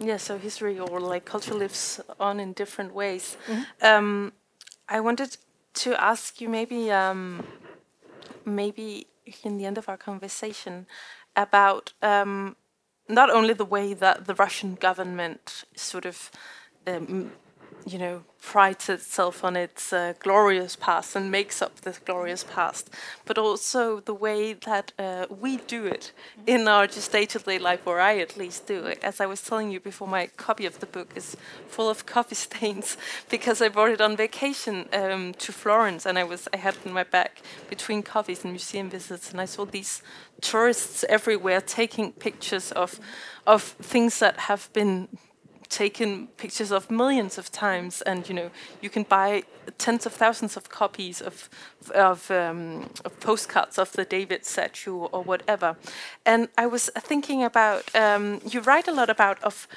Yeah, so history or like culture lives on in different ways. Mm-hmm. Um, I wanted to ask you maybe, um, maybe in the end of our conversation, about um, not only the way that the Russian government sort of um, you know, prides itself on its uh, glorious past and makes up this glorious past, but also the way that uh, we do it in our just day-to-day life, or I at least do it. As I was telling you before, my copy of the book is full of coffee stains because I brought it on vacation um, to Florence, and I was I had it in my bag between coffees and museum visits, and I saw these tourists everywhere taking pictures of of things that have been taken pictures of millions of times, and you know you can buy tens of thousands of copies of of, um, of postcards of the David statue or whatever. And I was thinking about um, you write a lot about of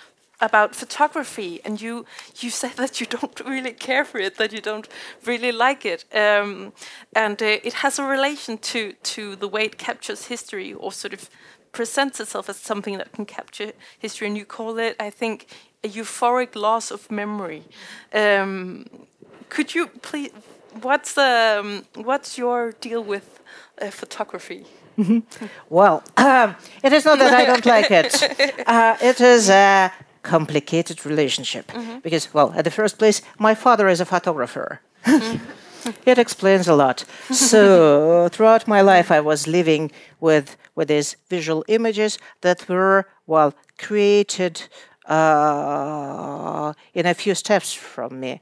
about photography, and you you said that you don't really care for it, that you don't really like it, um, and uh, it has a relation to to the way it captures history, or sort of presents itself as something that can capture history, and you call it, I think, a euphoric loss of memory. Um, could you please? What's the um, what's your deal with uh, photography? well, um, it is not that I don't like it. Uh, it is a complicated relationship mm -hmm. because, well, at the first place, my father is a photographer. Mm -hmm. it explains a lot. So throughout my life, I was living with with these visual images that were well created uh, in a few steps from me.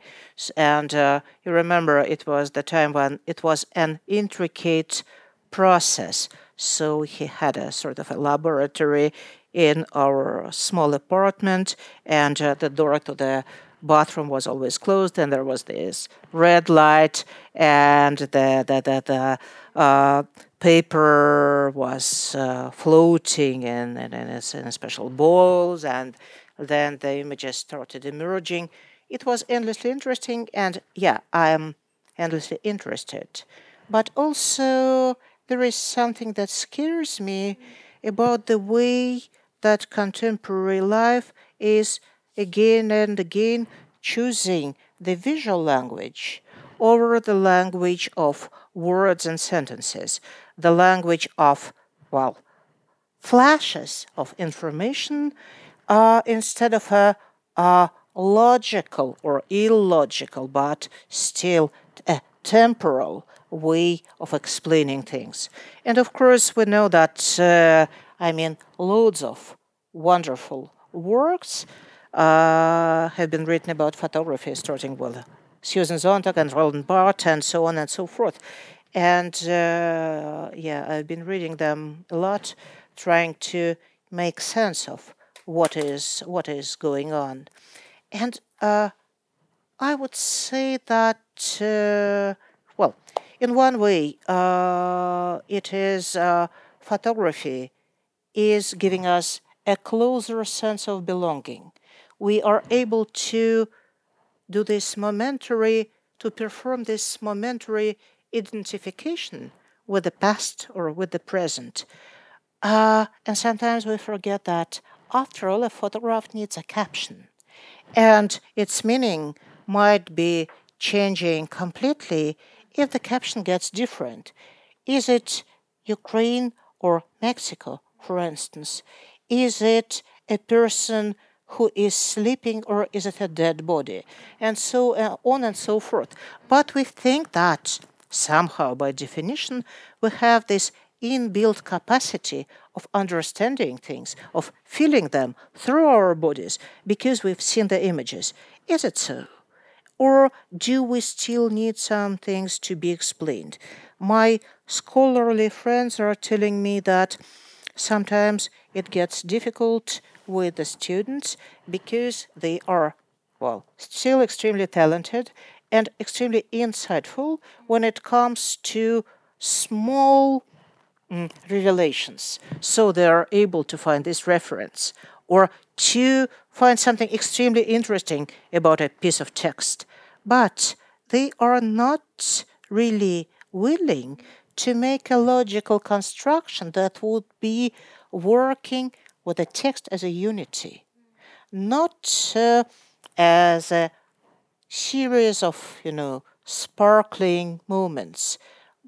And uh, you remember it was the time when it was an intricate process. So he had a sort of a laboratory in our small apartment, and uh, the door to the bathroom was always closed, and there was this red light, and the the the, the uh, paper was uh, floating in in, in, in, special bowls, and then the images started emerging. It was endlessly interesting, and yeah, I'm endlessly interested. But also, there is something that scares me about the way that contemporary life is again and again choosing the visual language over the language of words and sentences, the language of, well, flashes of information uh, instead of a, a logical or illogical, but still a temporal way of explaining things. And of course, we know that, uh, I mean, loads of wonderful works uh, have been written about photography, starting with Susan Sontag and Roland Barthes, and so on and so forth. And uh, yeah, I've been reading them a lot, trying to make sense of what is what is going on, and uh, I would say that uh, well, in one way, uh, it is uh, photography is giving us a closer sense of belonging. We are able to do this momentary to perform this momentary identification with the past or with the present. Uh, and sometimes we forget that after all, a photograph needs a caption. And its meaning might be changing completely if the caption gets different. Is it Ukraine or Mexico, for instance? Is it a person who is sleeping or is it a dead body? And so uh, on and so forth. But we think that somehow, by definition, we have this inbuilt capacity of understanding things, of feeling them through our bodies because we've seen the images. Is it so? Or do we still need some things to be explained? My scholarly friends are telling me that sometimes it gets difficult with the students because they are, well, still extremely talented and extremely insightful when it comes to small mm. So they are able to find this reference or to find something extremely interesting about a piece of text. But they are not really willing to make a logical construction that would be working with the text as a unity, not uh, as a series of, you know, sparkling moments,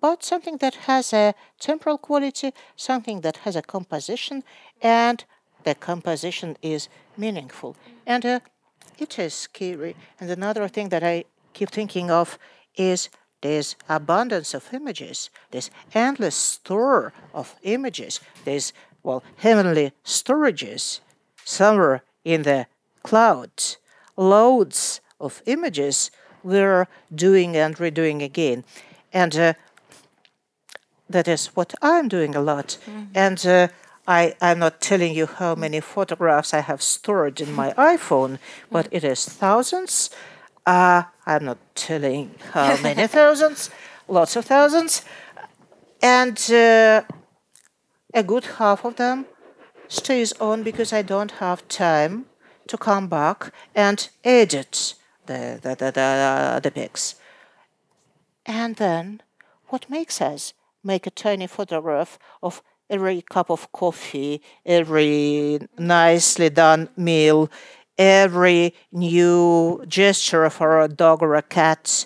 but something that has a temporal quality, something that has a composition, and the composition is meaningful. And uh, it is scary. And another thing that I keep thinking of is this abundance of images, this endless store of images, these, well, heavenly storages somewhere in the clouds, loads of images we're doing and redoing again. And uh, that is what I'm doing a lot. Mm-hmm. And uh, I, I'm not telling you how many photographs I have stored in my iPhone, but it is thousands. Uh, I'm not telling how many thousands, lots of thousands. And uh, a good half of them stays on because I don't have time to come back and edit the, the, the, the, the pics. And then what makes us make a tiny photograph of every cup of coffee, every nicely done meal, every new gesture of our dog or a cat.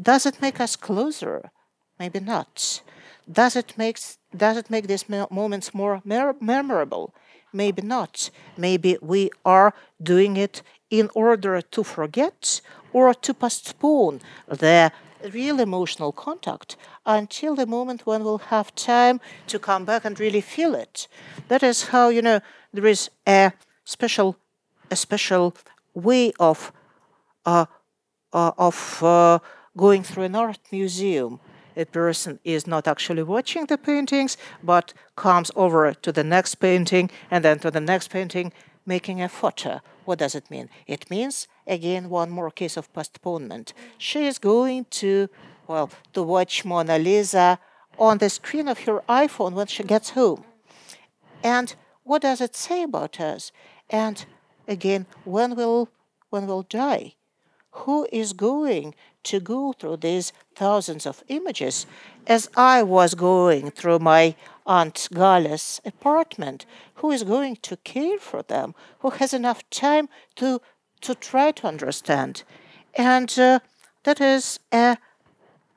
Does it make us closer? Maybe not. Does it make does it make these moments more memorable? Maybe not. Maybe we are doing it in order to forget or to postpone the real emotional contact until the moment when we'll have time to come back and really feel it. That is how, you know, there is a special, a special way of, uh, uh, of uh, going through an art museum. A person is not actually watching the paintings, but comes over to the next painting and then to the next painting, making a photo. What does it mean? It means again one more case of postponement. She is going to, well, to watch Mona Lisa on the screen of her iPhone when she gets home. And what does it say about us? And again, when will when will die? Who is going to go through these thousands of images as I was going through my Aunt Galia's apartment? Who is going to care for them? Who has enough time to to try to understand. And uh, that is a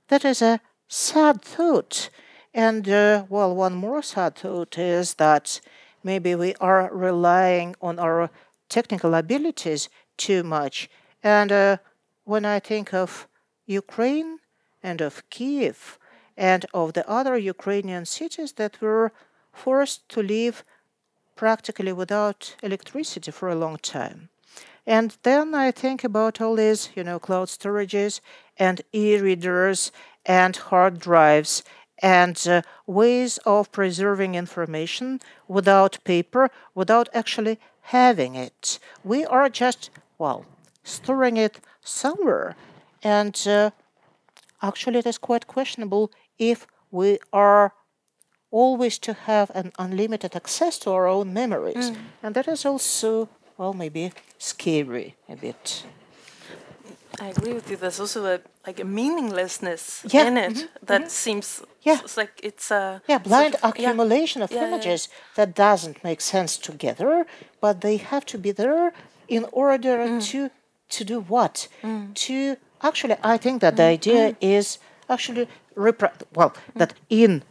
that is a sad thought. And uh, well, one more sad thought is that maybe we are relying on our technical abilities too much. And uh, when I think of Ukraine and of Kiev and of the other Ukrainian cities that were forced to live practically without electricity for a long time. And then I think about all these, you know, cloud storages and e-readers and hard drives and uh, ways of preserving information without paper, without actually having it. We are just, well, storing it somewhere. And uh, actually, it is quite questionable if we are always to have an unlimited access to our own memories. Mm. And that is also well, maybe scary a bit. I agree with you. There's also a like a meaninglessness yeah. in it mm -hmm. that mm -hmm. seems yeah. it's like it's a yeah blind sort of, accumulation yeah. of yeah, images that doesn't make sense together, but they have to be there in order mm. to to do what? To actually, I think that the idea is actually well that in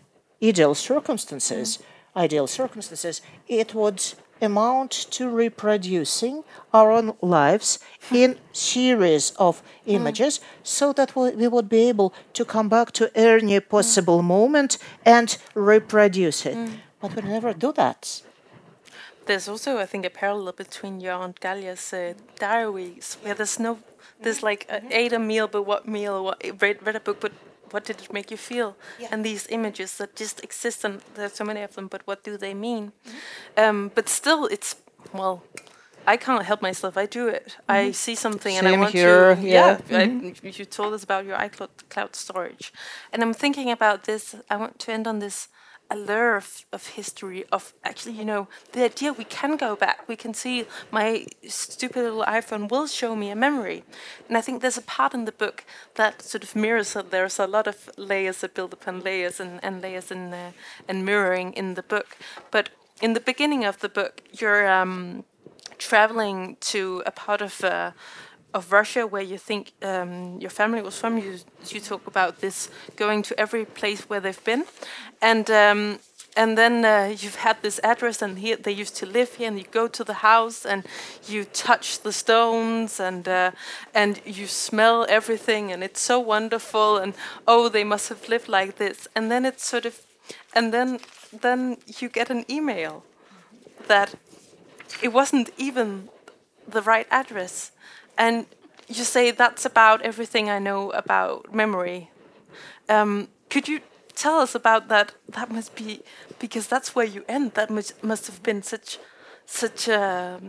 ideal circumstances, ideal circumstances, it would amount to reproducing our own lives in series of images so that we would be able to come back to any possible moment and reproduce it but we never do that There's also, I think, a parallel between your Aunt Galia's uh, diaries, where there's no, there's like ate a meal, but what meal? What read, read a book, but what did it make you feel? And these images that just exist, and there's so many of them, but what do they mean? Um, but still, it's well, I can't help myself. I do it. I see something and I Same want here, to. yeah. I, you told us about your iCloud cloud storage, and I'm thinking about this. I want to end on this allure of, of history of actually you know the idea we can go back. We can see my stupid little iphone will show me a memory. And i think there's a part in the book that sort of mirrors that. There's a lot of layers that build upon layers and, and layers and, uh, and mirroring in the book. But in the beginning of the book you're um, traveling to a part of uh, of Russia where you think um, your family was from. You you talk about this going to every place where they've been, and um, and then uh, you've had this address, and here they used to live here, and you go to the house, and you touch the stones, and uh, and you smell everything, and it's so wonderful, and oh, they must have lived like this, and then it's sort of, and then then you get an email that it wasn't even the right address. And you say that's about everything I know about memory. Um, could you tell us about that? That must be because that's where you end. That must must have been such such a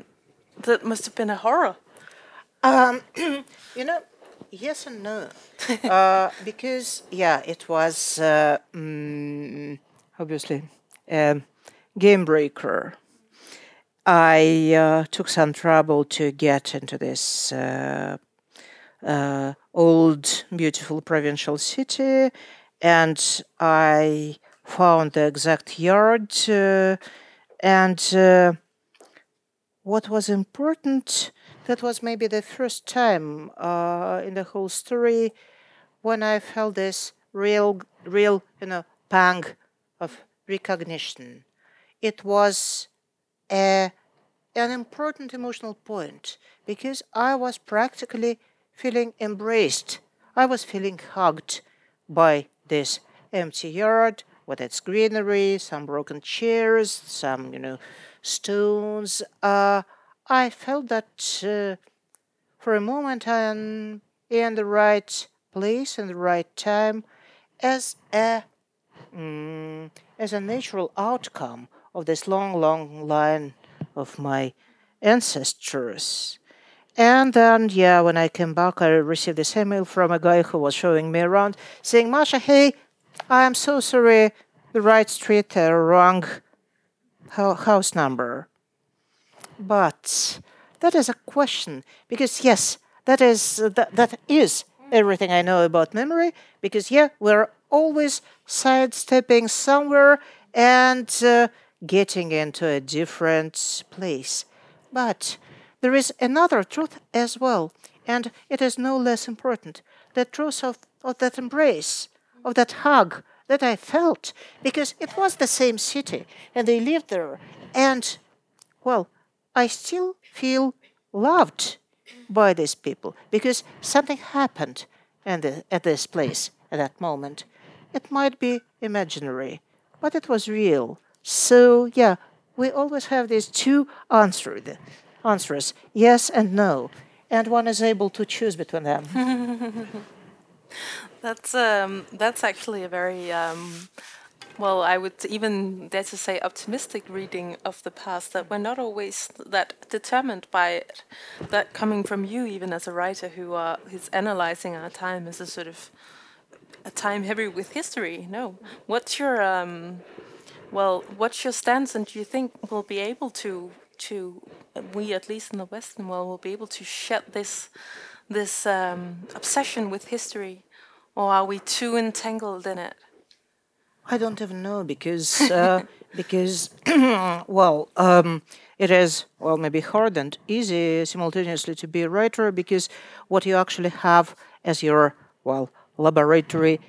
that must have been a horror. Um, you know, yes and no. uh, because, yeah, it was uh, mm, obviously a game breaker. I uh, took some trouble to get into this uh, uh, old, beautiful provincial city, and I found the exact yard. uh, and uh, what was important that was maybe the first time uh, in the whole story when i felt this real real you know pang of recognition it was a, an important emotional point because i was practically feeling embraced i was feeling hugged by this empty yard with its greenery, some broken chairs, some, you know, stones. Uh, I felt that uh, for a moment I am in the right place and the right time as a mm, as a natural outcome of this long, long line of my ancestors. And then, yeah, when I came back, I received this email from a guy who was showing me around, saying, Masha, hey, I am so sorry, the right street, uh, wrong house number. But that is a question, because yes, that is uh, that, that is everything I know about memory. Because yeah, we're always sidestepping somewhere and uh, getting into a different place. But there is another truth as well, and it is no less important the truth of, of that embrace, of that hug that I felt, because it was the same city and they lived there. And, well, I still feel loved by these people because something happened the, at this place at that moment. It might be imaginary, but it was real. So, yeah, we always have these two answered, answers yes and no, and one is able to choose between them. That's um, that's actually a very um, well, I would even dare to say optimistic reading of the past. That we're not always that determined by it. That coming from you, even as a writer who are who's analyzing our time as a sort of a time heavy with history. No, what's your um, well, what's your stance, and do you think we'll be able to to we at least in the Western world will be able to shed this this um, obsession with history, or are we too entangled in it? I don't even know because uh, because well um, it is well maybe hard and easy simultaneously to be a writer because what you actually have as your well laboratory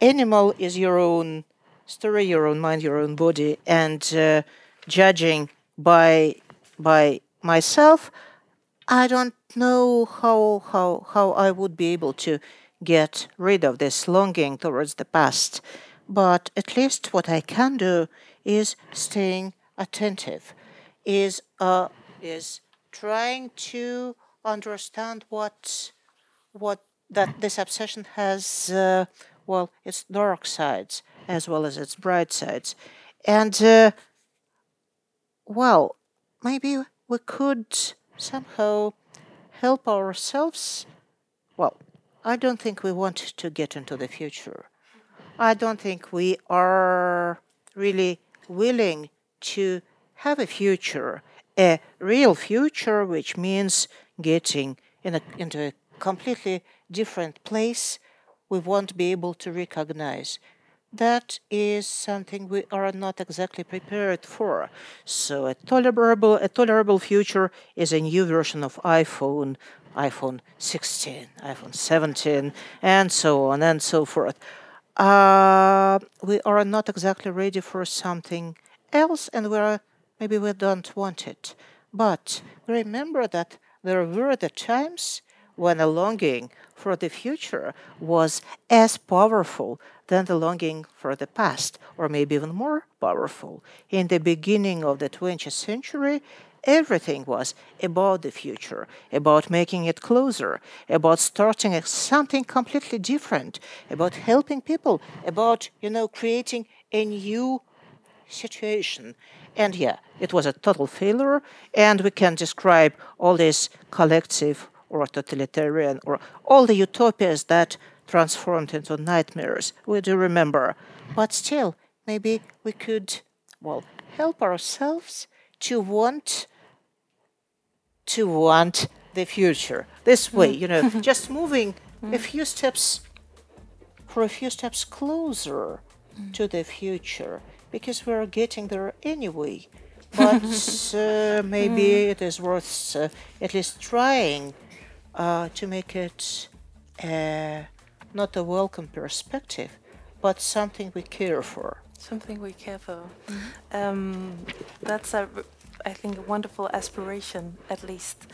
animal is your own story, your own mind, your own body, and uh, judging by by myself, I don't know how how how I would be able to get rid of this longing towards the past. But at least what I can do is staying attentive, is uh, is trying to understand what what that this obsession has uh, well its dark sides as well as its bright sides. And uh, well maybe we could somehow help ourselves. Well i don't think we want to get into the future. I don't think we are really willing to have a future a real future which means getting in a, into a completely different place. We won't be able to recognize. That is something we are not exactly prepared for. So a tolerable, a tolerable future is a new version of iPhone, iPhone 16, iPhone 17, and so on and so forth. Uh, we are not exactly ready for something else, and we are maybe we don't want it. But remember that there were the times when a longing for the future was as powerful than the longing for the past, or maybe even more powerful. In the beginning of the 20th century, everything was about the future, about making it closer, about starting something completely different, about helping people, about, you know, creating a new situation. And yeah, it was a total failure, and we can describe all this collective or totalitarian or all the utopias that transformed into nightmares. We do remember. But still, maybe we could, well, help ourselves to want to want the future this way you know just moving a few steps for a few steps closer to the future because we're getting there anyway. But uh, maybe it is worth uh, at least trying to make it uh, not a welcome perspective, but something we care for. Something we care for. Mm-hmm. Um, that's a, I think, a wonderful aspiration, at least.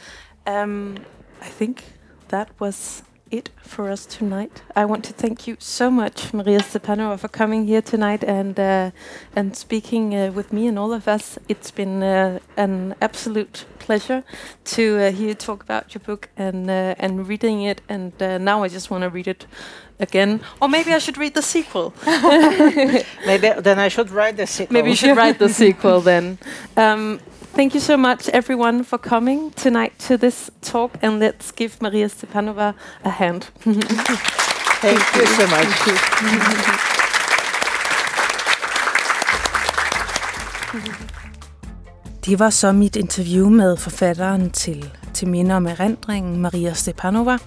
Um, I think that was it for us tonight. I want to thank you so much, Maria Stepanova, for coming here tonight and uh, and speaking uh, with me and all of us. It's been uh, an absolute pleasure to uh, hear you talk about your book and uh, and reading it. And uh, now I just want to read it again, or maybe I should read the sequel. maybe then I should write the sequel. Maybe you should write the sequel then. Um, Thank you so much, everyone, for coming tonight to this talk, and let's give Maria Stepanova a hand. Thank you so much. Det var så mit interview med forfatteren til, til Minder om erindringen, Maria Stepanova.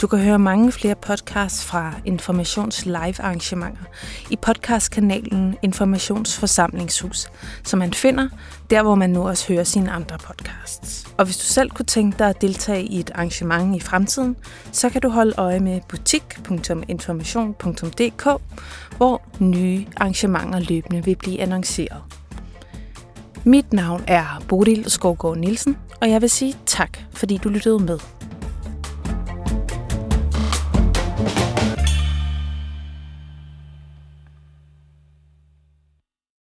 Du kan høre mange flere podcasts fra Informations live arrangementer i podcastkanalen Informationsforsamlingshus, som man finder der, hvor man nu også hører sine andre podcasts. Og hvis du selv kunne tænke dig at deltage i et arrangement i fremtiden, så kan du holde øje med butik.information.dk, hvor nye arrangementer løbende vil blive annonceret. Mit navn er Bodil Skovgaard Nielsen, og jeg vil sige tak, fordi du lyttede med.